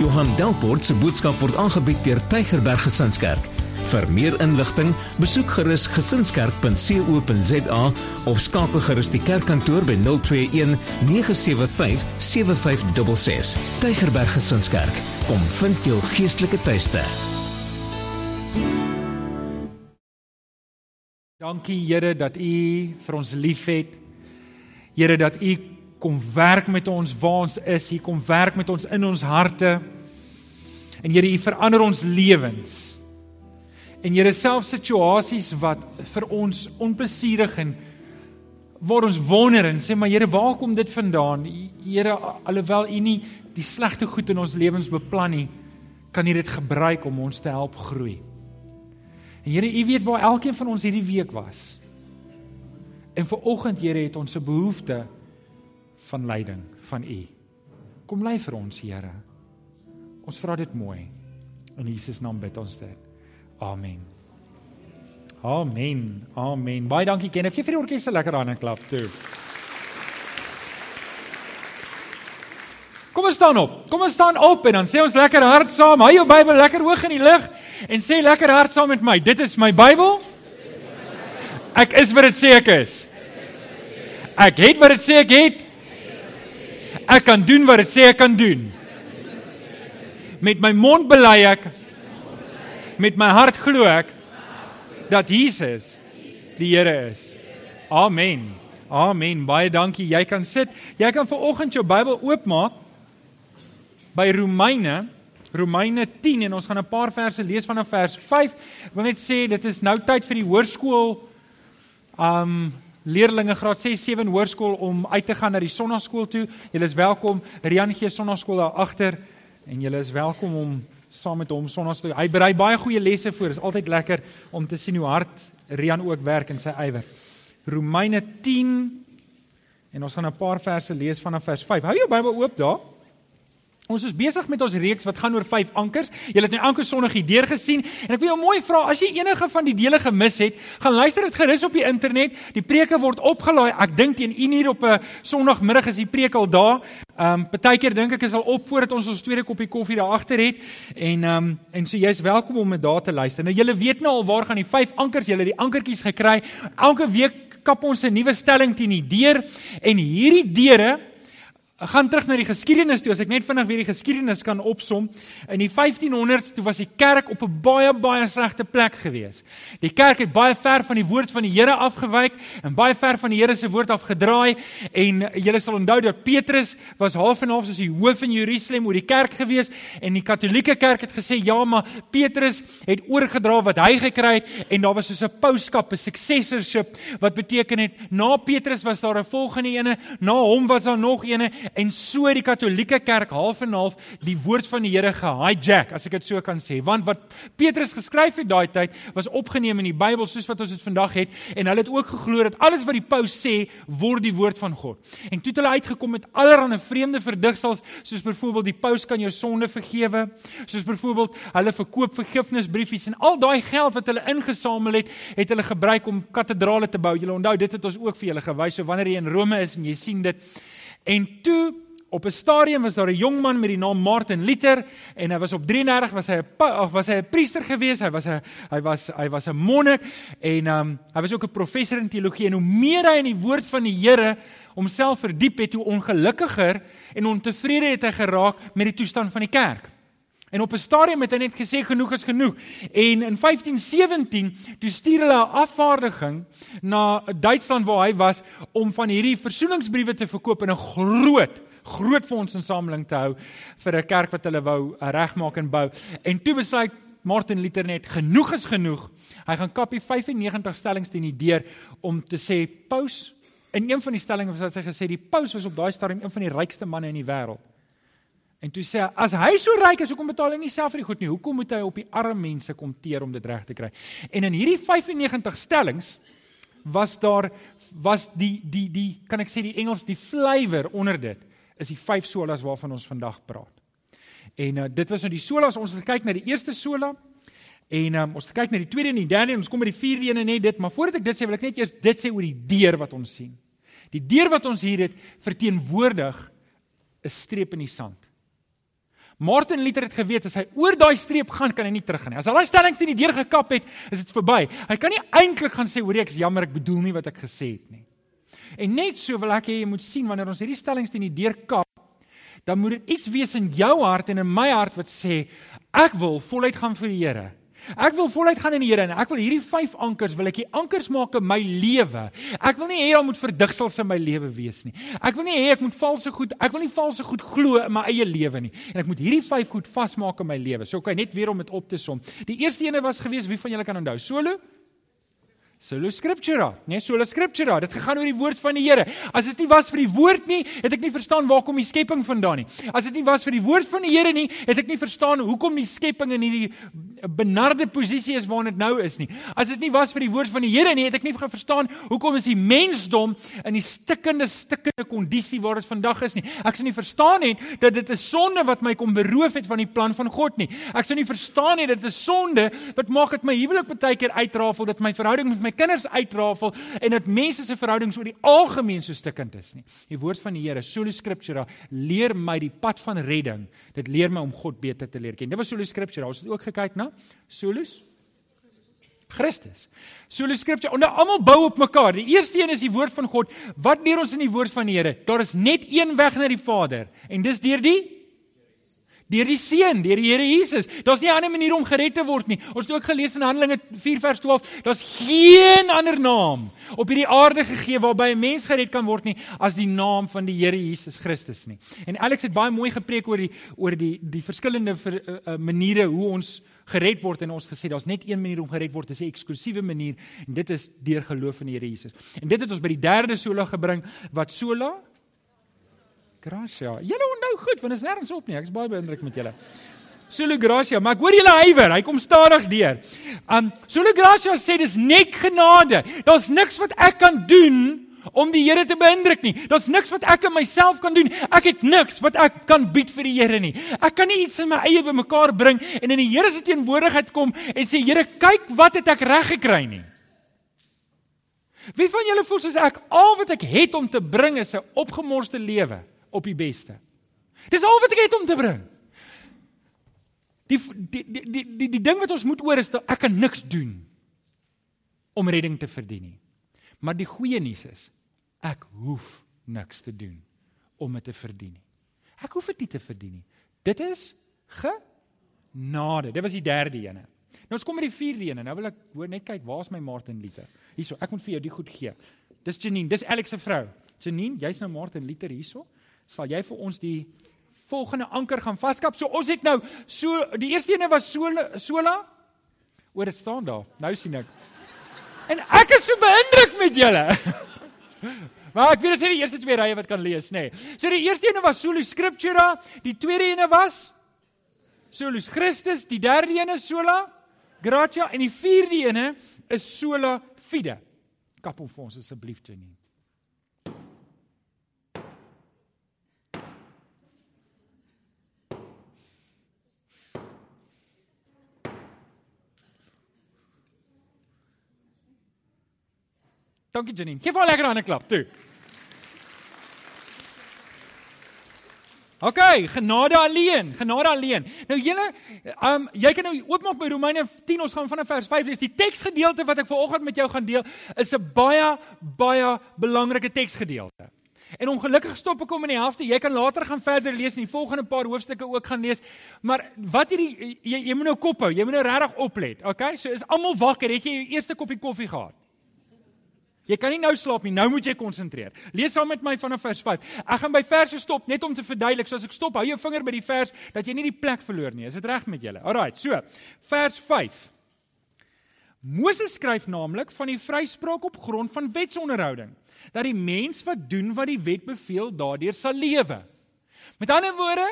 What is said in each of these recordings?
Johan Delport se boodskap word aangebied deur Tygerberg Gesinskerk. Vir meer inligting, besoek gerus gesinskerk.co.za of skakel gerus die kerkkantoor by 021 975 7566. Tygerberg Gesinskerk, kom vind jou geestelike tuiste. Dankie Here dat U vir ons liefhet. Here dat U kom werk met ons waar ons is. U kom werk met ons in ons harte. En Here, U verander ons lewens. En Here, self situasies wat vir ons onplesierig en waar ons wonder en sê maar Here, waar kom dit vandaan? Here, alhoewel U nie die slegte goed in ons lewens beplan nie, kan U dit gebruik om ons te help groei. En Here, U weet waar elkeen van ons hierdie week was. En vir oggend, Here, het ons 'n behoefte van leiding van U. Kom lei vir ons, Here. Ons vra dit mooi. In Jesus naam bid ons dit. Amen. Amen. Amen. Baie dankie Kenneth. Gee vir die orkes 'n lekker hande klap toe. Kom ons staan op. Kom ons staan op en dan sê ons lekker hard saam. Hou jou Bybel lekker hoog in die lug en sê lekker hard saam met my. Dit is my Bybel. Ek is wat dit sê ek is. Ek het wat dit sê ek het. Ek kan doen wat dit sê ek kan doen. Met my mond bely ek met my hart glo ek dat Jesus die Here is. Amen. Amen. Baie dankie. Jy kan sit. Jy kan ver oggend jou Bybel oopmaak by Romeine Romeine 10 en ons gaan 'n paar verse lees vanaf vers 5. Ek wil net sê dit is nou tyd vir die hoërskool um leerlinge graad 6 7 hoërskool om uit te gaan na die sonnaskool toe. Julle is welkom. Rian gee sonnaskool daar agter en julle is welkom om saam met hom sonnaskool. Hy berei baie goeie lesse voor. Dit is altyd lekker om te sien hoe hard Rian ook werk in sy ywer. Romeine 10 en ons gaan 'n paar verse lees vanaf vers 5. Hou jou Bybel oop daar. Ons is besig met ons reeks wat gaan oor vyf ankers. Julle het nou anker Sondag hier deur gesien en ek wil jou mooi vra as jy enige van die dele gemis het, gaan luister dit gerus op die internet. Die preke word opgelaai. Ek dink teen 1 uur op 'n Sondagmiddag is die preek al daar. Ehm um, partykeer dink ek is al op voordat ons ons tweede koppie koffie daar agter het en ehm um, en so jy's welkom om met daar te luister. Nou julle weet nou al waar gaan die vyf ankers, julle het die ankertjies gekry. Elke week kap ons 'n nuwe stelling teen die deur en hierdie deure Ek gaan terug na die geskiedenis toe as ek net vinnig weer die geskiedenis kan opsom. In die 1500s toe was die kerk op 'n baie baie slegte plek gewees. Die kerk het baie ver van die woord van die Here afgewyk en baie ver van die Here se woord afgedraai en julle sal onthou dat Petrus was half en half soos die hoof in Jerusalem oor die kerk gewees en die Katolieke kerk het gesê ja maar Petrus het oorgedra wat hy gekry het en daar was soos 'n pauskap, 'n successorship wat beteken het na Petrus was daar 'n volgende ene, na hom was daar nog ene en so die Katolieke Kerk half en half die woord van die Here gehijack, as ek dit so kan sê. Want wat Petrus geskryf het daai tyd was opgeneem in die Bybel soos wat ons dit vandag het en hulle het ook geglo dat alles wat die paus sê word die woord van God. En toe het hulle uitgekom met allerlei vreemde verdigsels soos byvoorbeeld die paus kan jou sonde vergewe, soos byvoorbeeld hulle verkoop vergifnisbriefies en al daai geld wat hulle ingesamel het, het hulle gebruik om katedrale te bou. Julle onthou dit het ons ook vir julle gewys. So wanneer jy in Rome is en jy sien dit En toe op 'n stadium was daar 'n jong man met die naam Martin Luther en hy was op 33 was hy 'n was hy 'n priester gewees, hy was 'n hy was hy was 'n monnik en um, hy was ook 'n professor in teologie en hoe meer hy in die woord van die Here homself verdiep het, hoe ongelukkiger en ontevrede het hy geraak met die toestand van die kerk. En op 'n stadium het hy net gesê genoeg is genoeg. En in 1517 toe stuur hulle 'n afvaardiging na Duitsland waar hy was om van hierdie versoeningsbriewe te verkoop in 'n groot groot fondsinsameling te hou vir 'n kerk wat hulle wou regmaak en bou. En toe besluit Martin Luther net genoeg is genoeg. Hy gaan kapie 95 stellings teen die deur om te sê paus in een van die stellings wat hy gesê die paus was op daai stadium een van die rykste manne in die wêreld. En toe sê hy, as hy so ryk is, hoekom betaal hy nie self vir die goed nie? Hoekom moet hy op die arme mense kom teer om dit reg te kry? En in hierdie 95 stellings was daar was die die die kan ek sê die Engels die flavour onder dit is die vyf solas waarvan ons vandag praat. En uh, dit was nou die solas ons het kyk na die eerste sola en um, ons het kyk na die tweede en die derde en ons kom by die vierde een en net dit, maar voordat ek dit sê wil ek net eers dit sê oor die deur wat ons sien. Die deur wat ons hier het verteenwoordig 'n streep in die sand. Martin Luther het geweet as hy oor daai streep gaan, kan hy nie teruggaan nie. As hy daai stellings teen die deur gekap het, is dit verby. Hy kan nie eintlik gaan sê, "Hoor ek is jammer, ek bedoel nie wat ek gesê het nie." En net so wil ek hê jy moet sien wanneer ons hierdie stellings teen die deur kap, dan moet dit iets wees in jou hart en in my hart wat sê, "Ek wil voluit gaan vir die Here." Ek wil voluit gaan in die Here en ek wil hierdie vyf ankers wil ek hê ankers maak in my lewe. Ek wil nie hê daar moet verdigsels in my lewe wees nie. Ek wil nie hê ek moet valse goed, ek wil nie valse goed glo in my eie lewe nie. En ek moet hierdie vyf goed vasmaak in my lewe. So kan okay, net weer om dit op te som. Die eerste ene was gewees, wie van julle kan onthou? Solo Sola Scriptura, nee, sola Scriptura. Dit gegaan oor die woord van die Here. As dit nie was vir die woord nie, het ek nie verstaan waar kom die skepping vandaan nie. As dit nie was vir die woord van die Here nie, het ek nie verstaan hoekom die skepping in hierdie benarde posisie is waarin dit nou is nie. As dit nie was vir die woord van die Here nie, het ek nie verstaan hoekom is die mensdom in die stikkende stikkende kondisie waar dit vandag is nie. Ek sou nie verstaan het dat dit 'n sonde wat my kom beroof het van die plan van God nie. Ek sou nie verstaan het dat dit 'n sonde wat maak dit my huwelik baie keer uitrafel, dat my verhouding met my my kinders uitrafel en dat mense se verhoudings oor die algemeen so stikkend is nie. Die woord van die Here, Solo Scriptura, leer my die pad van redding. Dit leer my om God beter te leer ken. Dit was Solo Scriptura. Ons het ook gekyk na Solus Christus. Solo Scriptura. Onder almal bou op mekaar. Die eerste een is die woord van God. Wat leer ons in die woord van die Here? Daar is net een weg na die Vader en dis deur die deur die seun, deur die Here Jesus. Daar's nie 'n ander manier om gered te word nie. Ons het ook gelees in Handelinge 4 vers 12, daar's geen ander naam op hierdie aarde gegee waarby 'n mens gered kan word nie as die naam van die Here Jesus Christus nie. En Alex het baie mooi gepreek oor die oor die die verskillende ver, uh, uh, maniere hoe ons gered word en ons gesê daar's net een manier om gered word, dis 'n eksklusiewe manier en dit is deur geloof in die Here Jesus. En dit het ons by die derde sola gebring wat sola Gracia. Julle onthou goed want is nêrens op nie. Ek is baie beïndruk met julle. Solo Gracia, maar ek hoor julle huiwer. Hy kom stadig deur. Um Solo Gracia sê dis net genade. Daar's niks wat ek kan doen om die Here te beïndruk nie. Daar's niks wat ek in myself kan doen. Ek het niks wat ek kan bied vir die Here nie. Ek kan nie iets in my eie bymekaar bring en in die Here se teenwoordigheid kom en sê Here, kyk wat het ek reg gekry nie. Wie van julle voel soos ek al wat ek het om te bring is 'n opgemorste lewe? Op die beste. Dis al wat ek het om te bring. Die die die die die, ding wat ons moet oor is dat ek kan niks doen om redding te verdien nie. Maar die goeie nuus is ek hoef niks te doen om dit te verdien nie. Ek hoef dit nie te verdien nie. Dit is genade. Dit was die derde ene. Nou ons kom met die vierde ene. Nou wil ek hoor net kyk, waar's my Martin Luther? Hierso, ek moet vir jou die goed gee. Dis Janine, dis Alex se vrou. Janine, jy's nou Martin Luther hierso sal jy vir ons die volgende anker gaan vaskap. So ons het nou so die eerste ene was sola sola oor dit staan daar. Nou sien ek. En ek is so beïndruk met julle. Maar ek weet as jy die eerste twee rye wat kan lees, nê. Nee. So die eerste ene was sola scriptura, die tweede ene was solus Christus, die derde ene sola gratia en die vierde ene is sola fide. Kap hom vir ons asseblief, Janine. Dankie Janine. Geef haar lekker 'n klap toe. OK, genade alleen, genade alleen. Nou julle, um jy kan nou oopmaak by Romeine 10, ons gaan vanaf vers 5 lees. Die teksgedeelte wat ek vanoggend met jou gaan deel, is 'n baie baie belangrike teksgedeelte. En ongelukkig stop ek hom in die helfte. Jy kan later gaan verder lees en die volgende paar hoofstukke ook gaan lees. Maar wat hierdie jy, jy moet nou kop hou. Jy moet nou regtig oplet. Okay? So is almal wakker. Het jy jou eerste koppie koffie gehad? Jy kan nie nou slaap nie. Nou moet jy konsentreer. Lees saam met my vanaf vers 5. Ek gaan by verse stop net om te verduidelik. So as ek stop, hou jou vinger by die vers dat jy nie die plek verloor nie. Is dit reg met julle? Alraai. So, vers 5. Moses skryf naamlik van die vryspraak op grond van wetsonderhouding dat die mens wat doen wat die wet beveel, daardeur sal lewe. Met ander woorde,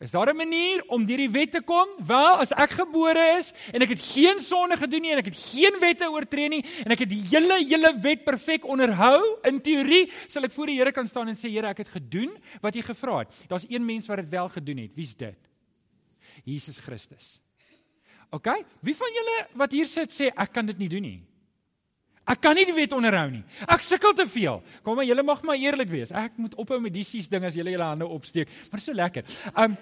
Is daar 'n manier om deur die wet te kom? Wel, as ek gebore is en ek het geen sonde gedoen nie en ek het geen wette oortree nie en ek het die hele hele wet perfek onderhou, in teorie sal ek voor die Here kan staan en sê Here, ek het gedoen wat U gevra het. Daar's een mens wat dit wel gedoen het. Wie's dit? Jesus Christus. OK? Wie van julle wat hier sit sê ek kan dit nie doen nie? Ek kan nie die wet onderhou nie. Ek sukkel te veel. Kom maar, julle mag maar eerlik wees. Ek moet ophou met die sies ding as julle julle hande opsteek. Maar so lekker. Um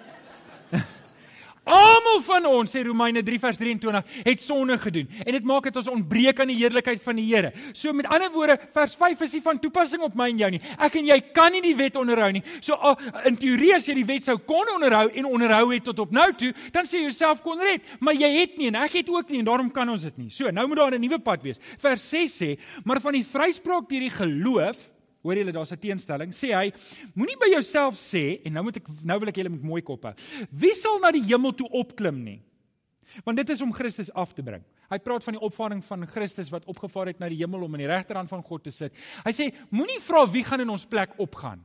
Almal van ons sê Romeine 3 vers 23 het sonde gedoen en dit maak dit ons ontbreek aan die heerlikheid van die Here. So met ander woorde, vers 5 is nie van toepassing op my en jou nie. Ek en jy kan nie die wet onderhou nie. So in teorie as jy die wet sou kon onderhou en onderhou het tot op nou toe, dan sê jy jouself kon red, maar jy het nie en ek het ook nie en daarom kan ons dit nie. So nou moet daar 'n nuwe pad wees. Vers 6 sê, maar van die vryspraak deur die geloof Hoor julle daar's 'n teenstelling. Sê hy, moenie by jouself sê en nou moet ek nou wil ek julle met mooi koppe. Wie sal na die hemel toe opklim nie? Want dit is om Christus af te bring. Hy praat van die opvaring van Christus wat opgevaar het na die hemel om aan die regterhand van God te sit. Hy sê, moenie vra wie gaan in ons plek opgaan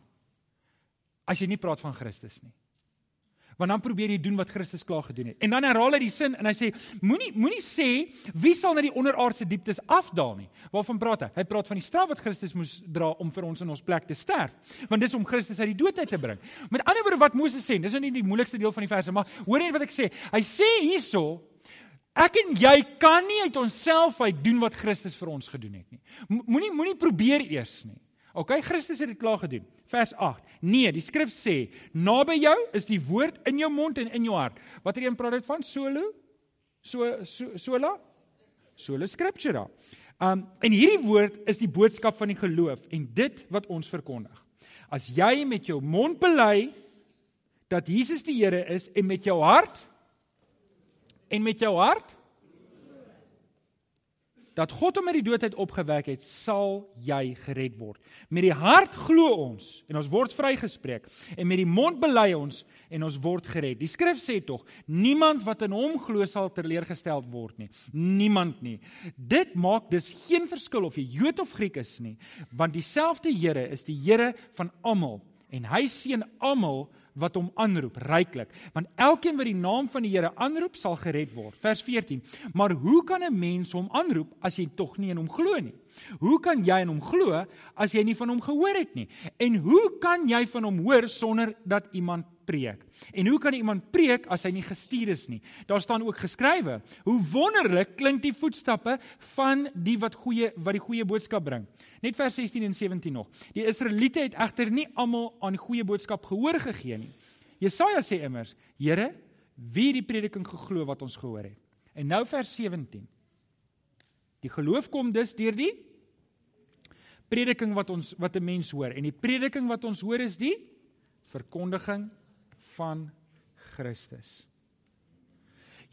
as jy nie praat van Christus nie. Want dan probeer jy doen wat Christus klaar gedoen het. En dan herhaal hy die sin en hy sê moenie moenie sê wie sal na die onderaardse dieptes afdaal nie. Waarvan praat hy? Hy praat van die straf wat Christus moes dra om vir ons in ons plek te sterf. Want dis om Christus uit die dood uit te bring. Met ander woorde wat Moses sê, dis nou nie die moeilikste deel van die verse, maar hoor net wat ek sê. Hy sê hierso Ek en jy kan nie uit onsself uit doen wat Christus vir ons gedoen het nie. Moenie moenie probeer eers nie. OK, Christus het dit klaar gedoen. Vers 8. Nee, die skrif sê, naby jou is die woord in jou mond en in jou hart. Watter een praat dit van? Solo? So so sola? Sola scriptura. Um en hierdie woord is die boodskap van die geloof en dit wat ons verkondig. As jy met jou mond bely dat Jesus die Here is en met jou hart en met jou hart dat God hom uit die dood uit opgewek het, sal jy gered word. Met die hart glo ons en ons word vrygespreek en met die mond bely ons en ons word gered. Die skrif sê tog, niemand wat in hom glo sal teleurgestel word nie. Niemand nie. Dit maak dus geen verskil of jy Jood of Griek is nie, want dieselfde Here is die Here van almal en hy seën almal wat hom aanroep ryklik. Want elkeen wat die naam van die Here aanroep sal gered word. Vers 14 maar hoe kan 'n mens hom aanroep as jy tog nie in hom glo nie? Hoe kan jy in hom glo as jy nie van hom gehoor het nie? En hoe kan jy van hom hoor sonder dat iemand preek. En hoe kan iemand preek as hy nie gestuur is nie? Daar staan ook geskrywe: Hoe wonderlik klink die voetstappe van die wat goeie wat die goeie boodskap bring. Net vers 16 en 17 nog. Die Israeliete het egter nie almal aan die goeie boodskap gehoor gegee nie. Jesaja sê immers: Here, wie die prediking geglo wat ons gehoor het? En nou vers 17. Die geloof kom dus deur die prediking wat ons wat 'n mens hoor en die prediking wat ons hoor is die verkondiging van Christus.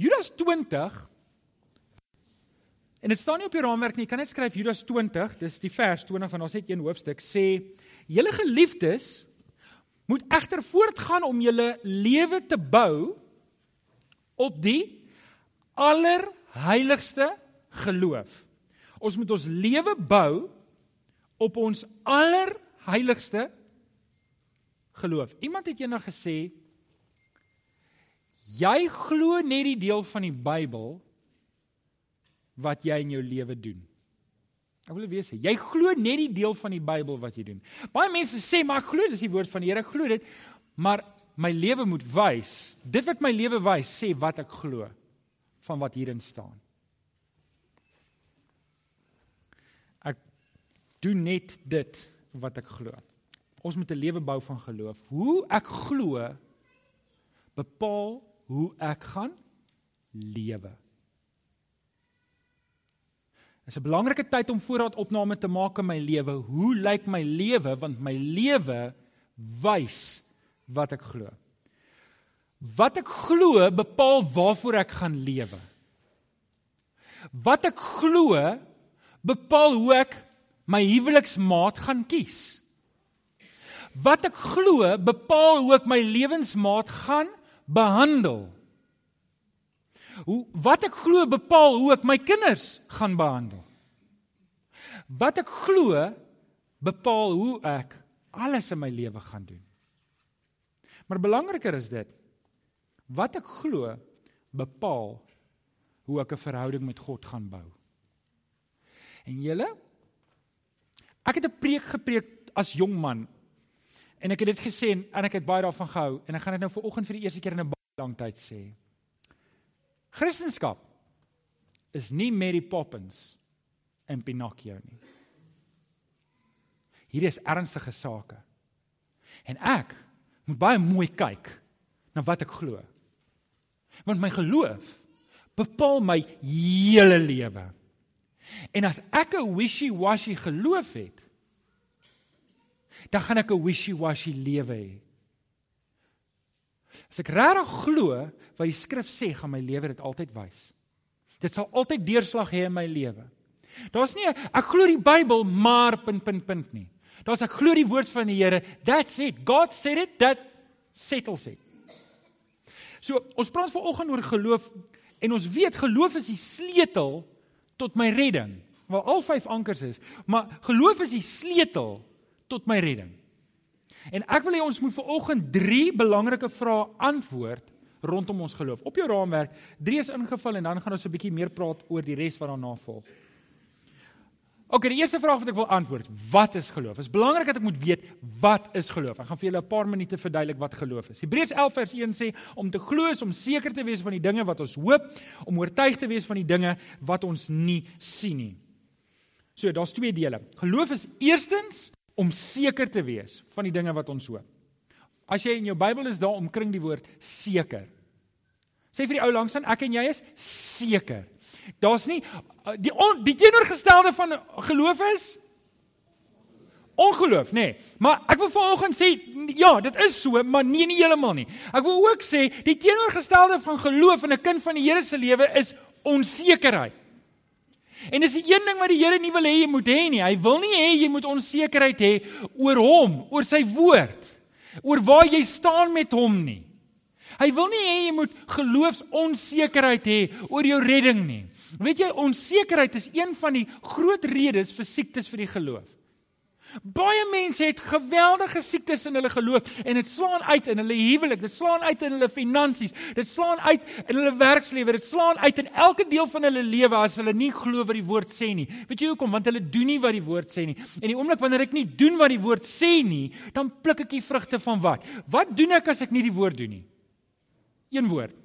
Judas 20 En dit staan nie op die raamwerk nie. Jy kan net skryf Judas 20, dis die vers 20 van ons het een hoofstuk sê: "Julle geliefdes moet egter voortgaan om julle lewe te bou op die allerheiligste geloof." Ons moet ons lewe bou op ons allerheiligste geloof. Iemand het eendag gesê Jy glo net die deel van die Bybel wat jy in jou lewe doen. Ek wil weet jy glo net die deel van die Bybel wat jy doen. Baie mense sê maar ek glo dis die woord van die Here, ek glo dit, maar my lewe moet wys. Dit wat my lewe wys sê wat ek glo van wat hierin staan. Ek doen net dit wat ek glo. Ons moet 'n lewe bou van geloof. Hoe ek glo bepaal hoe ek gaan lewe. Dit is 'n belangrike tyd om voorraad opname te maak in my lewe. Hoe lyk my lewe want my lewe wys wat ek glo. Wat ek glo bepaal waarvoor ek gaan lewe. Wat ek glo bepaal hoe ek my huweliksmaat gaan kies. Wat ek glo bepaal hoe ek my lewensmaat gaan behandel. Hoe wat ek glo bepaal hoe ek my kinders gaan behandel. Wat ek glo bepaal hoe ek alles in my lewe gaan doen. Maar belangriker is dit wat ek glo bepaal hoe ek 'n verhouding met God gaan bou. En julle ek het 'n preek gepreek as jong man En ek het dit gesê en ek het baie daarvan gehou en ek gaan dit nou vir oggend vir die eerste keer in 'n baie lang tyd sê. Christendom is nie Mary Poppins en Pinocchio nie. Hierdie is ernstige sake. En ek moet baie mooi kyk na wat ek glo. Want my geloof bepaal my hele lewe. En as ek 'n wishy-washy geloof het, dan gaan ek 'n wishy-washy lewe hê. As ek regtig glo wat die skrif sê, gaan my lewe dit altyd wys. Dit sal altyd deurslag hê in my lewe. Daar's nie ek glo die Bybel maar punt punt punt nie. Daar's ek glo die woord van die Here. That's it. God said it, that settles it. So, ons praat vanoggend oor geloof en ons weet geloof is die sleutel tot my redding. Waar al vyf ankers is, maar geloof is die sleutel tot my redding. En ek wil hê ons moet vanoggend 3 belangrike vrae antwoord rondom ons geloof. Op jou raamwerk, 3 is ingevul en dan gaan ons 'n bietjie meer praat oor die res wat daarna volg. OK, die eerste vraag wat ek wil antwoord, wat is geloof? Dit is belangrik dat ek moet weet wat is geloof. Ek gaan vir julle 'n paar minute verduidelik wat geloof is. Hebreërs 11 vers 1 sê om te glo is om seker te wees van die dinge wat ons hoop, om oortuig te wees van die dinge wat ons nie sien nie. So, daar's twee dele. Geloof is eerstens om seker te wees van die dinge wat ons hoop. As jy in jou Bybel is daar omkring die woord seker. Sê vir die ou langs aan ek en jy is seker. Daar's nie uh, die on, die teenoorgestelde van geloof is ongeloof, nê. Nee. Maar ek wil vanoggend sê ja, dit is so, maar nie nie heeltemal nie. Ek wil ook sê die teenoorgestelde van geloof in 'n kind van die Here se lewe is onsekerheid. En dis die een ding wat die Here nie wil hê jy moet hê nie. Hy wil nie hê jy moet onsekerheid hê oor hom, oor sy woord, oor waar jy staan met hom nie. Hy wil nie hê jy moet geloofsonsekerheid hê oor jou redding nie. Weet jy, onsekerheid is een van die groot redes vir siektes vir die geloof. Baie mense het geweldige siektes in hulle geloof en dit slaan uit in hulle huwelik, dit slaan uit in hulle finansies, dit slaan uit in hulle werkslewe, dit slaan uit in elke deel van hulle lewe as hulle nie glo wat die woord sê nie. Weet jy hoekom? Want hulle doen nie wat die woord sê nie. En die oomblik wanneer ek nie doen wat die woord sê nie, dan pluk ek die vrugte van wat? Wat doen ek as ek nie die woord doen nie? Een woord.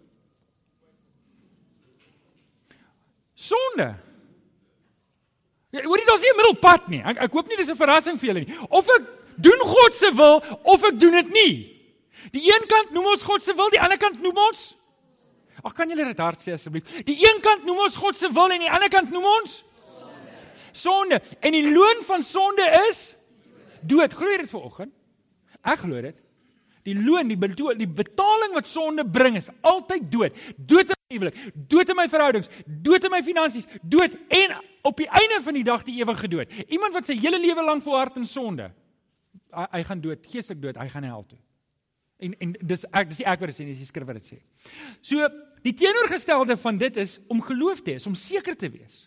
Sonde. Ja, hoorie, daar's nie 'n middelpad nie. Ek ek hoop nie dis 'n verrassing vir julle nie. Of ek doen God se wil of ek doen dit nie. Die een kant noem ons God se wil, die ander kant noem ons Ag kan julle dit hard sê asseblief? Die een kant noem ons God se wil en die ander kant noem ons sonde. En die loon van sonde is dood. Glo jy dit vanoggend? Ek glo dit. Die loon, die betaal, die betaling wat sonde bring is altyd dood. Dood huwelik, dood in my verhoudings, dood in my finansies, dood en op die einde van die dag die ewige dood. Iemand wat sy hele lewe lank volhard in sonde, hy, hy gaan dood, geestelik dood, hy gaan hel toe. En en dis ek dis nie ek wat dit sê dis die skrif wat dit sê. So die teenoorgestelde van dit is om geloof te hê, om seker te wees.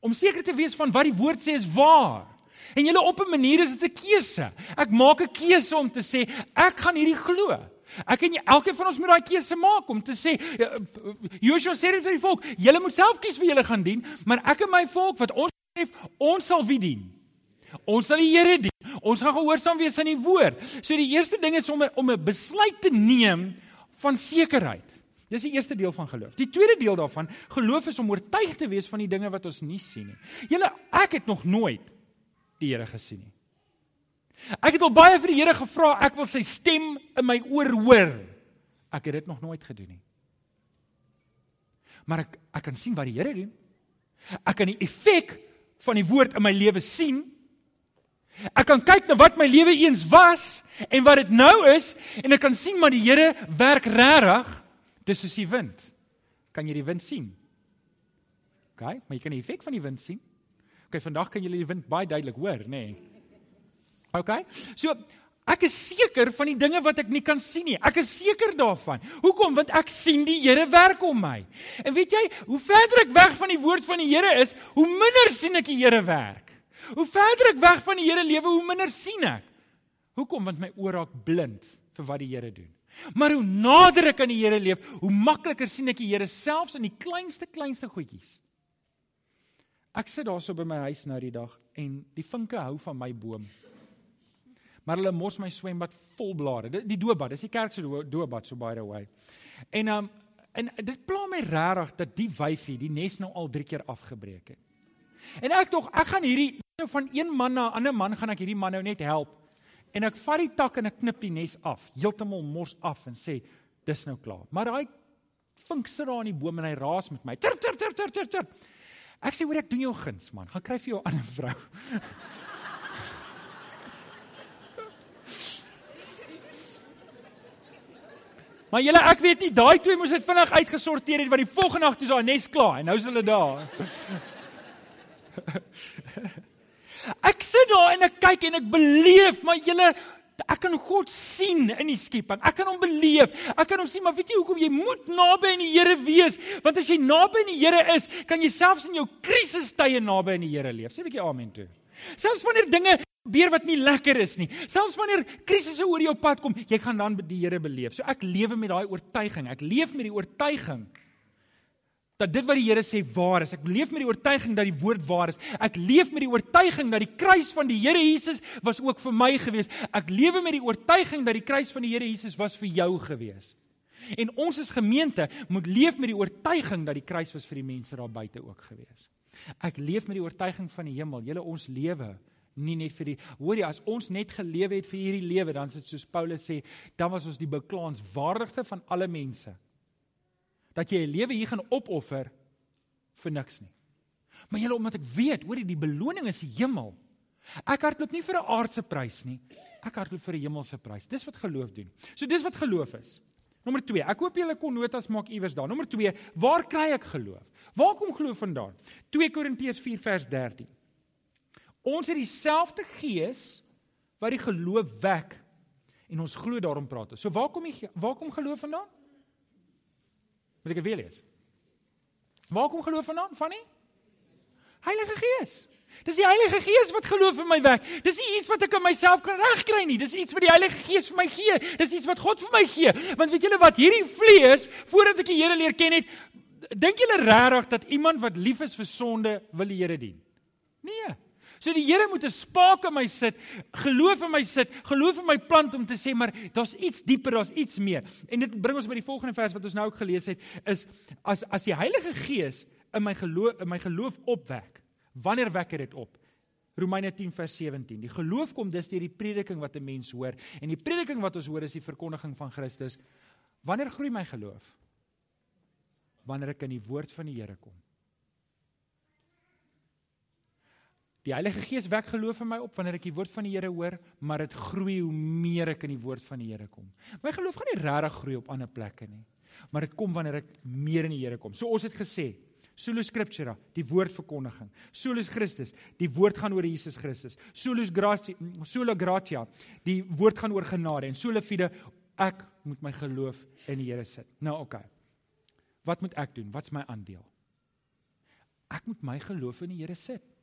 Om seker te wees van wat die woord sê is waar. En julle op 'n manier is dit 'n keuse. Ek maak 'n keuse om te sê ek gaan hierdie glo. Ek en elkeen van ons moet daai keuse maak om te sê ja, Joshua sê dit vir die volk, julle moet self kies wie julle gaan dien, maar ek en my volk wat ons betref, ons sal wie dien? Ons sal die Here dien. Ons gaan gehoorsaam wees aan die woord. So die eerste ding is om om 'n besluit te neem van sekerheid. Dis die eerste deel van geloof. Die tweede deel daarvan, geloof is om oortuig te wees van die dinge wat ons nie sien nie. Julle, ek het nog nooit die Here gesien nie. Ek het al baie vir die Here gevra, ek wil sy stem in my oor hoor. Ek het dit nog nooit gedoen nie. Maar ek ek kan sien wat die Here doen. Ek kan die effek van die woord in my lewe sien. Ek kan kyk na wat my lewe eens was en wat dit nou is en ek kan sien maar die Here werk regtig. Dis soos die wind. Kan jy die wind sien? OK, maar jy kan die effek van die wind sien. Okay, vandag kan julle die wind baie duidelik hoor, nê? Nee. Okay? So ek is seker van die dinge wat ek nie kan sien nie. Ek is seker daarvan. Hoekom? Want ek sien die Here werk om my. En weet jy, hoe verder ek weg van die woord van die Here is, hoe minder sien ek die Here werk. Hoe verder ek weg van die Here lewe, hoe minder sien ek. Hoekom? Want my oë raak blind vir wat die Here doen. Maar hoe nader ek aan die Here leef, hoe makliker sien ek die Here selfs in die kleinste kleinste goedjies. Ek sit daarso by my huis nou die dag en die vinke hou van my boom. Maar hulle mos my swembad vol blare. Die, die doopbad, dis die kerk se doopbad so by the way. En um en dit pla my regtig dat die wyfie die nes nou al 3 keer afgebreek het. En ek tog ek gaan hierdie nou van een man na 'n ander man gaan ek hierdie man nou net help. En ek vat die tak en ek knip die nes af, heeltemal mors af en sê dis nou klaar. Maar daai vink sit daar in die boom en hy raas met my. Ter ter ter ter ter. ter. Ek sê hoor ek doen jou guns man, gaan kry vir jou 'n ander vrou. Maar julle ek weet nie daai twee moes dit vinnig uitgesorteer het want die volgende nag toe is haar nes klaar en nou is hulle daar. Ek sit daar en ek kyk en ek beleef, maar julle ek kan God sien in die skepping. Ek kan hom beleef. Ek kan hom sien, maar weet jy hoekom jy moet naby aan die Here wees? Want as jy naby aan die Here is, kan jy selfs in jou krisistye naby aan die Here leef. Sê 'n bietjie amen toe. Selfs wanneer dinge gebeur wat nie lekker is nie. Selfs wanneer krisisse oor jou pad kom, jy gaan dan die Here beleef. So ek lewe met daai oortuiging. Ek leef met die oortuiging dat dit wat die Here sê waar is. Ek leef met die oortuiging dat die woord waar is. Ek leef met die oortuiging dat die kruis van die Here Jesus was ook vir my gewees. Ek lewe met die oortuiging dat die kruis van die Here Jesus was vir jou gewees. En ons as gemeente moet leef met die oortuiging dat die kruis was vir die mense daar buite ook gewees. Ek leef met die oortuiging van die hemel. Julle ons lewe nie net vir die hoorie as ons net gelewe het vir hierdie lewe dan is dit soos Paulus sê dan was ons die beklaanswaardigste van alle mense dat jy 'n lewe hier gaan opoffer vir niks nie. Maar julle omdat ek weet, hoor jy die beloning is die hemel. Ek hardloop nie vir 'n aardse prys nie. Ek hardloop vir 'n hemelse prys. Dis wat geloof doen. So dis wat geloof is. Nommer 2. Ek hoop julle kon notas maak iewers daar. Nommer 2. Waar kry ek geloof? Waar kom geloof vandaan? 2 Korintiërs 4 vers 13. Ons het dieselfde gees wat die geloof wek en ons glo daarom praat. So waar kom die waar kom geloof vandaan? Moet ek weer lees? Waar kom geloof vandaan? Van die Heilige Gees. Dis die Heilige Gees wat geloof in my wek. Dis nie iets wat ek in myself kan regkry nie. Dis iets wat die Heilige Gees vir my gee. Dis iets wat God vir my gee. Want weet julle wat hierdie vlees voordat ek die Here leer ken het, dink julle regtig dat iemand wat lief is vir sonde wil die Here dien? Nee. So die Here moet 'n spaak in my sit, geloof in my sit, geloof in my plant om te sê maar daar's iets dieper, daar's iets meer. En dit bring ons by die volgende vers wat ons nou ook gelees het, is as as die Heilige Gees in my geloof in my geloof opwek. Wanneer wek hy dit op? Romeine 10 vers 17. Die geloof kom dus deur die prediking wat 'n mens hoor en die prediking wat ons hoor is die verkondiging van Christus. Wanneer groei my geloof? Wanneer ek in die woord van die Here kom. Die Heilige Gees wek geloof in my op wanneer ek die woord van die Here hoor, maar dit groei hoe meer ek in die woord van die Here kom. My geloof gaan nie regtig groei op ander plekke nie, maar dit kom wanneer ek meer in die Here kom. So ons het gesê, Solo Scriptura, die woord verkondiging. Solus Christus, die woord gaan oor Jesus Christus. Solus Gratia, Sola Gratia, die woord gaan oor genade en Sola Fide, ek moet my geloof in die Here sit. Nou oké. Okay. Wat moet ek doen? Wat's my aandeel? Ek moet my geloof in die Here sit.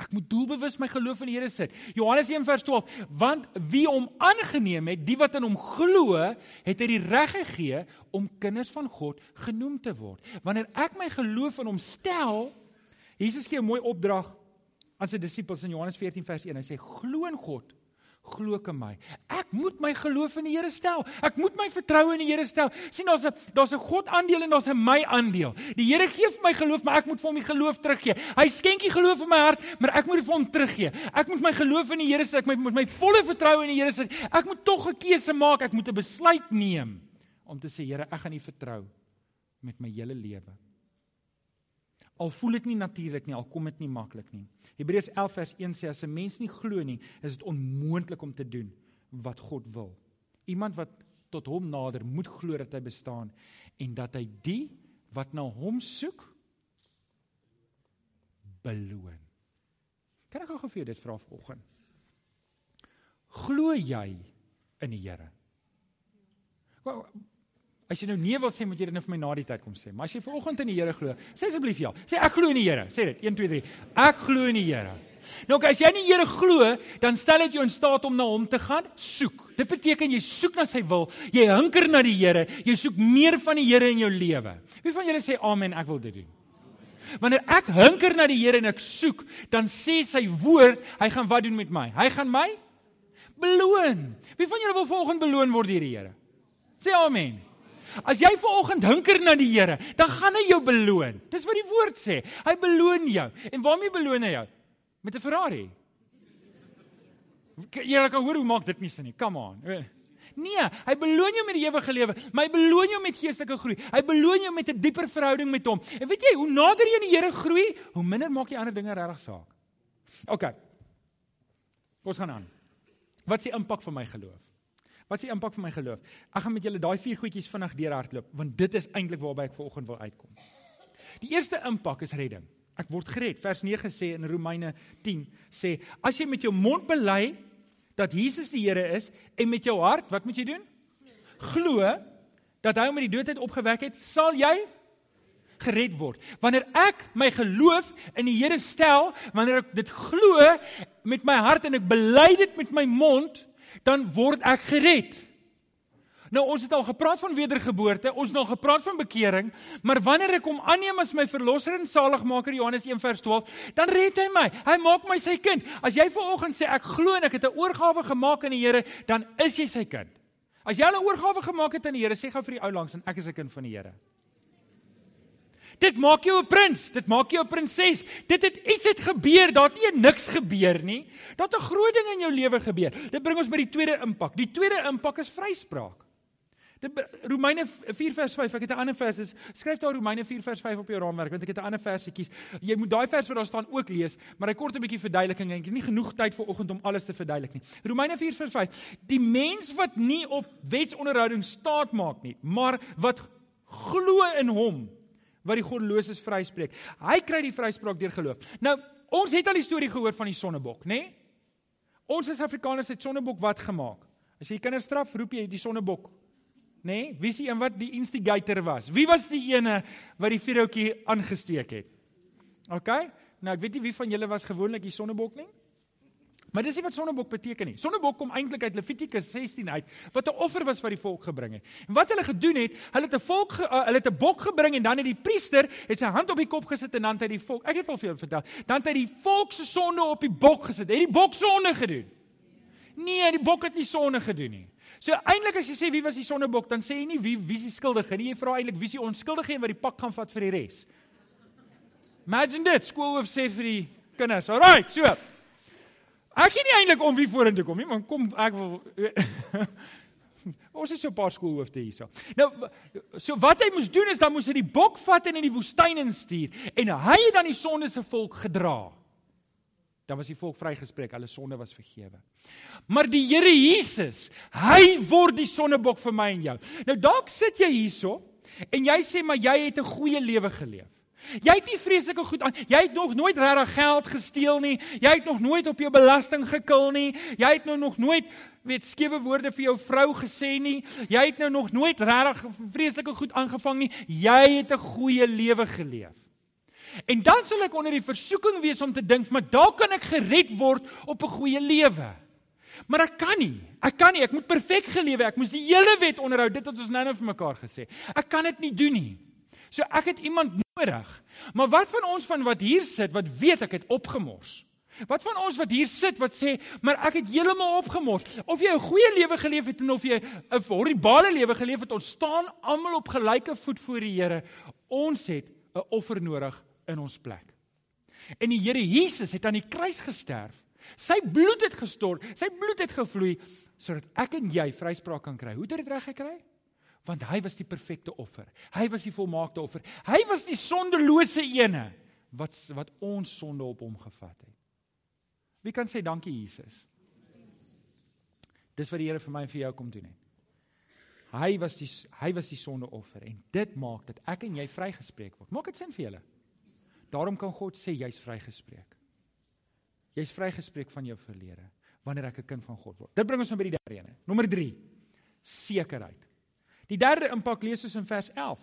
Ek moet doelbewus my geloof in die Here sit. Johannes 1:12, want wie hom aangeneem het, die wat in hom glo, het hy die reg gegee om kinders van God genoem te word. Wanneer ek my geloof in hom stel, Jesus gee 'n mooi opdrag aan sy disippels in Johannes 14:1. Hy sê: "Glo in God glo in my. Ek moet my geloof in die Here stel. Ek moet my vertroue in die Here stel. sien daar's 'n daar's 'n God aandeel en daar's 'n my aandeel. Die Here gee vir my geloof, maar ek moet vir hom die geloof teruggee. Hy skenk die geloof in my hart, maar ek moet dit vir hom teruggee. Ek moet my geloof in die Here sit. Ek moet my volle vertroue in die Here sit. Ek moet tog 'n keuse maak. Ek moet 'n besluit neem om te sê Here, ek gaan U vertrou met my hele lewe. Al voel dit nie natuurlik nie, al kom dit nie maklik nie. Hebreërs 11 vers 1 sê as 'n mens nie glo nie, is dit onmoontlik om te doen wat God wil. Iemand wat tot hom nader moet glo dat hy bestaan en dat hy die wat na hom soek beloon. Kan ek gou vir jou dit vra vanoggend? Glo jy in die Here? As jy nou nee wil sê, moet jy dit net vir my na die tyd kom sê. Maar as jy vanoggend in die Here glo, sê asseblief ja. Sê ek glo in die Here. Sê dit 1 2 3. Ek glo in die Here. Nou okay, as jy in die Here glo, dan stel dit jou in staat om na hom te gaan soek. Dit beteken jy soek na sy wil. Jy hunker na die Here. Jy soek meer van die Here in jou lewe. Wie van julle sê amen, ek wil dit doen? Wanneer ek hunker na die Here en ek soek, dan sê sy woord, hy gaan wat doen met my? Hy gaan my beloon. Wie van julle wil volgende beloon word deur die Here? Sê amen. As jy ver oggend hunker na die Here, dan gaan hy jou beloon. Dis wat die woord sê. Hy beloon jou. En waarmee beloon hy jou? Met 'n Ferrari. Jy kan hoor hoe maak dit nie sin nie. Come on. Nee, hy beloon jou met die ewige lewe, maar hy beloon jou met geestelike groei. Hy beloon jou met 'n dieper verhouding met hom. En weet jy, hoe nader jy aan die Here groei, hoe minder maak jy ander dinge regtig saak. OK. Ons gaan aan. Wat is die impak van my geloof? Wat is die impak van my geloof? Ek gaan met julle daai vier goedjies vinnig deurhardloop, want dit is eintlik waarby ek vanoggend wil uitkom. Die eerste impak is redding. Ek word gered. Vers 9 sê in Romeine 10 sê as jy met jou mond bely dat Jesus die Here is en met jou hart, wat moet jy doen? Glo dat hy hom uit die dood uit opgewek het, sal jy gered word. Wanneer ek my geloof in die Here stel, wanneer ek dit glo met my hart en ek bely dit met my mond, dan word ek gered. Nou ons het al gepraat van wedergeboorte, ons het al gepraat van bekering, maar wanneer ek hom aanneem as my verlosser en saligmaker Johannes 1:12, dan red hy my. Hy maak my sy kind. As jy vanoggend sê ek glo en ek het 'n oorgawe gemaak aan die Here, dan is jy sy kind. As jy 'n oorgawe gemaak het aan die Here, sê gou vir die ou langs en ek is 'n kind van die Here. Dit maak jou 'n prins, dit maak jou 'n prinses. Dit het iets het gebeur, daar het nie niks gebeur nie. Daar het 'n groot ding in jou lewe gebeur. Dit bring ons by die tweede impak. Die tweede impak is vryspraak. Dit Romeine 4 vers 5, ek het 'n ander vers, is, skryf daar Romeine 4 vers 5 op jou raamwerk, want ek het 'n ander versetjies. Jy moet daai vers wat daar staan ook lees, maar hy kort 'n bietjie verduideliking en ek het nie genoeg tyd vir oggend om alles te verduidelik nie. Romeine 4 vers 5. Die mens wat nie op wetsonderhouding staat maak nie, maar wat glo in hom wat die goddeloses vryspreek. Hy kry die vryspraak deur geloof. Nou, ons het al die storie gehoor van die sonnebok, nê? Nee? Ons as Afrikaners het sonnebok wat gemaak. As jy kinders straf, roep jy die sonnebok nê? Nee? Wie is die een wat die instigator was? Wie was die ene wat die vuurhoutjie aangesteek het? OK? Nou ek weet nie wie van julle was gewoonlik die sonnebok nie. Maar dis nie wat sonnebok beteken nie. Sonnebok kom eintlik uit Levitikus 16 uit wat 'n offer was wat die volk gebring het. En wat hulle gedoen het, hulle het 'n volk uh, hulle het 'n bok gebring en dan het die priester het sy hand op die kop gesit en dan het hy die volk, ek het al vir julle vertel, dan het hy die volk se sonde op die bok gesit. Het die bok sonde gedoen? Nee, die bok het nie sonde gedoen nie. So eintlik as jy sê wie was die sonnebok, dan sê jy nie wie wie is die skuldige nie. Jy vra eintlik wie is die onskuldige en wat die pak gaan vat vir die res. Imagine dit, skoolhoof sê vir die kinders. Alrite, so. Ek gee nie eintlik om wie vorentoe kom nie, maar kom ek wil Ons het so 'n paar skoolhoofde hierso. Nou so wat hy moes doen is dan moes hy die bok vat en in die woestyn instuur en hy het dan die sonde se volk gedra dan was die volk vrygespreek, hulle sonde was vergewe. Maar die Here Jesus, hy word die sonnebok vir my en jou. Nou dalk sit jy hierso en jy sê maar jy het 'n goeie lewe geleef. Jy het nie vreeslike goed aan. Jy het nog nooit regtig geld gesteel nie. Jy het nog nooit op jou belasting gekil nie. Jy het nou nog nooit weet skewe woorde vir jou vrou gesê nie. Jy het nou nog nooit regtig vreeslike goed aangevang nie. Jy het 'n goeie lewe geleef. En dan sal ek onder die versoeking wees om te dink, maar dalk kan ek gered word op 'n goeie lewe. Maar ek kan nie. Ek kan nie. Ek moet perfek gelewe. Ek moes die hele wet onderhou. Dit het ons nou-nou vir mekaar gesê. Ek kan dit nie doen nie. So ek het iemand nodig. Maar wat van ons van wat hier sit wat weet ek het opgemors? Wat van ons wat hier sit wat sê, maar ek het heeltemal opgemors. Of jy 'n goeie lewe geleef het en of jy 'n horribale lewe geleef het, ons staan almal op gelyke voet voor die Here. Ons het 'n offer nodig in ons plek. En die Here Jesus het aan die kruis gesterf. Sy bloed het gestort, sy bloed het gevloei sodat ek en jy vryspraak kan kry. Hoe het dit reg gekry? Want hy was die perfekte offer. Hy was die volmaakte offer. Hy was die sondelose ene wat wat ons sonde op hom gevat het. Wie kan sê dankie Jesus? Dis wat die Here vir my en vir jou kom doen het. Hy was die hy was die sondeoffer en dit maak dat ek en jy vrygespreek word. Maak dit sin vir julle? Daarom kan God sê jy's vrygespreek. Jy's vrygespreek van jou verlede wanneer ek 'n kind van God word. Dit bring ons nou by die derde een. Nommer 3. Sekerheid. Die derde impak lees ons in vers 11.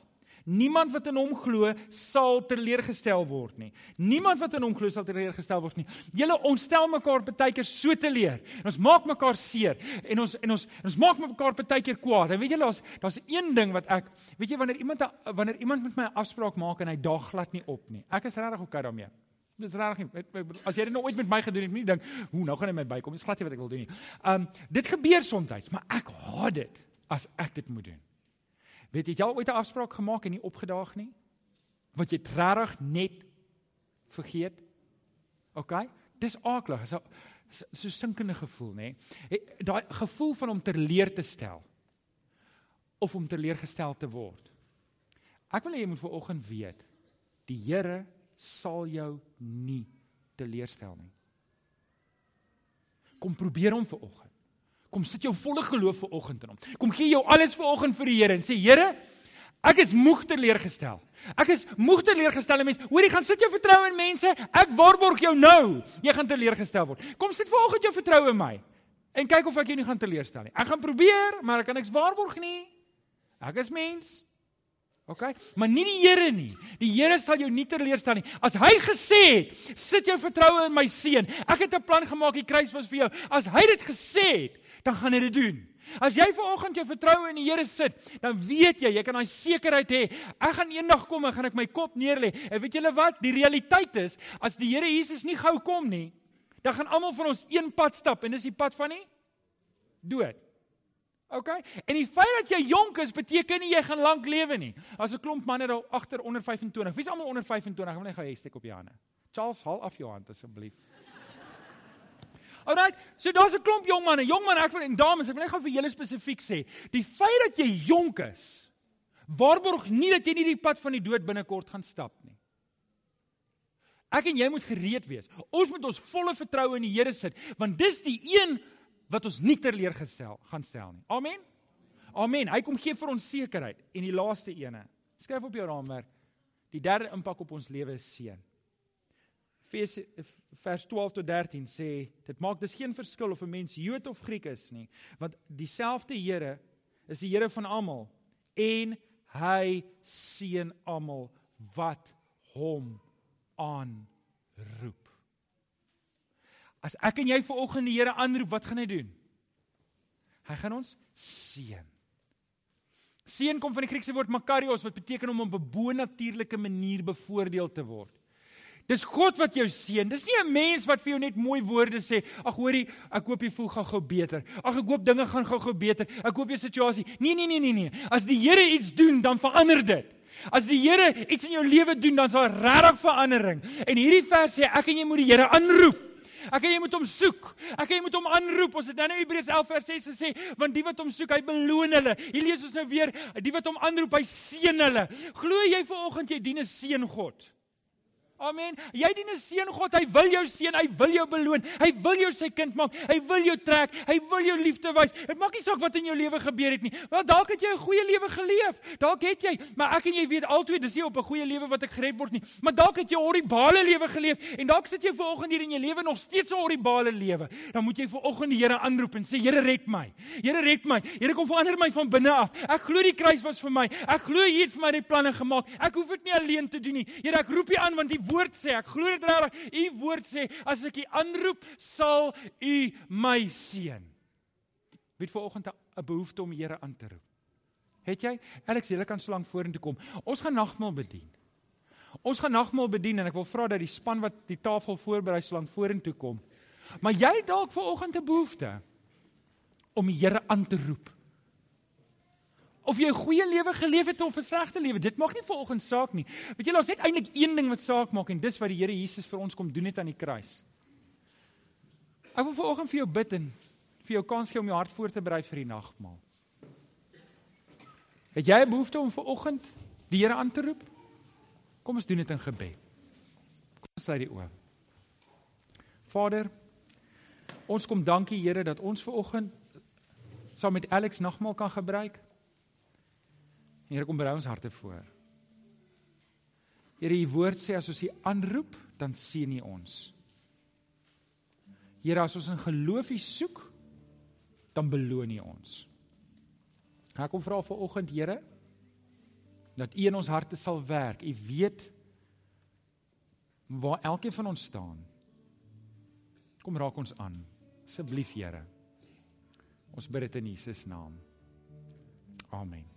Niemand wat in hom glo sal teleurgestel word nie. Niemand wat in hom glo sal teleurgestel word nie. Julle ontstel mekaar baie keer so teleur. Ons maak mekaar seer en ons en ons en ons maak mekaar baie keer kwaad. En weet julle daar's daar's een ding wat ek weet jy wanneer iemand wanneer iemand met my 'n afspraak maak en hy daag glad nie op nie. Ek is regtig okay daarmee. Dis regtig nie. As jy dit nou ooit met my gedoen het, nie dink, hoe nou gaan hy my bykom. Dis glad nie wat ek wil doen nie. Um dit gebeur soms, maar ek haat dit as ek dit moet doen. Weet jy, jy al ooit 'n afspraak gemaak en nie opgedaag nie? Wat jy regtig net vergeet? OK? Dis aaklig. So so sinkende gevoel, nê? Daai gevoel van om teleer te stel of om teleurgestel te word. Ek wil hê jy moet vanoggend weet, die Here sal jou nie teleurstel nie. Kom probeer hom vanoggend. Kom sit jou volle geloof vanoggend in hom. Kom gee jou alles vanoggend vir die Here en sê Here, ek is moeg teleurgestel. Ek is moeg teleurgestel mense. Hoor jy gaan sit jou vertroue in mense. Ek waarborg jou nou, jy gaan teleurgestel word. Kom sit vanoggend jou vertroue in my en kyk of ek jou nie gaan teleurstel nie. Ek gaan probeer, maar ek kan niks waarborg nie. Ek is mens. OK? Maar nie die Here nie. Die Here sal jou nie teleurstel nie. As hy gesê het, sit jou vertroue in my seun. Ek het 'n plan gemaak, die kruis was vir jou. As hy dit gesê het, dan gaan hy dit doen. As jy vanoggend jou vertroue in die Here sit, dan weet jy, jy kan daai sekerheid hê. Ek gaan eendag kom en gaan ek my kop neerlê. En weet julle wat? Die realiteit is, as die Here Jesus nie gou kom nie, dan gaan almal van ons een pad stap en dis die pad van die dood. OK? En die feit dat jy jonk is beteken nie jy gaan lank lewe nie. As 'n klomp manne daar agter onder 25. Wie's almal onder 25? Ek wil net gou hê steek op jou hande. Charles, haal af jou hand asseblief. Alright, so daar's 'n klomp jong manne, jong manne, ek wil en dames, ek wil net gou vir julle spesifiek sê, die feit dat jy jonk is, waarborg nie dat jy nie die pad van die dood binnekort gaan stap nie. Ek en jy moet gereed wees. Ons moet ons volle vertroue in die Here sit, want dis die een wat ons nie teleurgestel gaan stel nie. Amen. Amen. Hy kom gee vir ons sekerheid en die laaste ene. Skryf op jou raamwerk. Die derde impak op ons lewe is seën. Vers 12 tot 13 sê dit maak dis geen verskil of 'n mens Jood of Griek is nie, want dieselfde Here is die Here van almal en hy seën almal wat hom aanroep. As ek en jy ver oggend die Here aanroep, wat gaan hy doen? Hy gaan ons seën. Seën kom van die Griekse woord makarios wat beteken om op 'n bo-natuurlike manier bevoordeel te word. Dis God wat jou seën. Dis nie 'n mens wat vir jou net mooi woorde sê. Ag hoorie, ek hoop jy voel gou-gou beter. Ag ek hoop dinge gaan gou-gou beter. Ek hoop jou situasie. Nee nee nee nee nee. As die Here iets doen, dan verander dit. As die Here iets in jou lewe doen, dan sal regtig verandering. En hierdie vers sê ek en jy moet die Here aanroep. Ek en jy moet hom soek. Ek en jy moet hom aanroep. Ons het nou in Hebreërs 11 vers 6 gesê, want die wat hom soek, hy beloon hulle. Hier lees ons nou weer, die wat hom aanroep, hy seën hulle. Glo jy vanoggend jy dien 'n seën God? Amen. Jy dien 'n seën God. Hy wil jou seën, hy wil jou beloon. Hy wil jou sy kind maak. Hy wil jou trek. Hy wil jou liefde wys. Dit maak nie saak wat in jou lewe gebeur het nie. Wel dalk het jy 'n goeie lewe geleef. Dalk het jy, maar ek en jy weet altyd dis nie op 'n goeie lewe wat ek gered word nie. Maar dalk het jy 'n horribale lewe geleef en dalk sit jy vanoggend hier in jou lewe nog steeds 'n horribale lewe. Dan moet jy vanoggend die Here aanroep en sê Here red my. Here red my. Here kom verander my van binne af. Ek glo die kruis was vir my. Ek glo U het vir my die planne gemaak. Ek hoef dit nie alleen te doen nie. Here ek roep U aan want die woord sê, ek glo dit reg. U woord sê, as ek U aanroep, sal U my seën. Wie het vanoggend 'n behoefte om Here aan te roep? Het jy? Alex, jy kan so lank vorentoe kom. Ons gaan nagmaal bedien. Ons gaan nagmaal bedien en ek wil vra dat die span wat die tafel voorberei so lank vorentoe kom. Maar jy dalk vanoggend 'n behoefte om die Here aan te roep of jy 'n goeie lewe geleef het of 'n slegte lewe, dit maak nie vanoggend saak nie. Weet jy, daar's net eintlik een ding wat saak maak en dis wat die Here Jesus vir ons kom doen het aan die kruis. Ek wil vanoggend vir jou bid en vir jou kans gee om jou hart voor te berei vir die nagmaal. Het jy 'n behoefte om vanoggend die Here aan te roep? Kom ons doen dit in gebed. Kom ons sluit die oë. Vader, ons kom dankie Here dat ons vanoggend saam met Alex nagmaal kan gebruik. Here kom berei ons harte voor. Here, u woord sê as ons u aanroep, dan sien u ons. Here, as ons in geloof u soek, dan beloon u ons. Ek kom vra vir oggend, Here, dat u in ons harte sal werk. U weet waar elkeen van ons staan. Kom raak ons aan. Asseblief, Here. Ons bid dit in Jesus naam. Amen.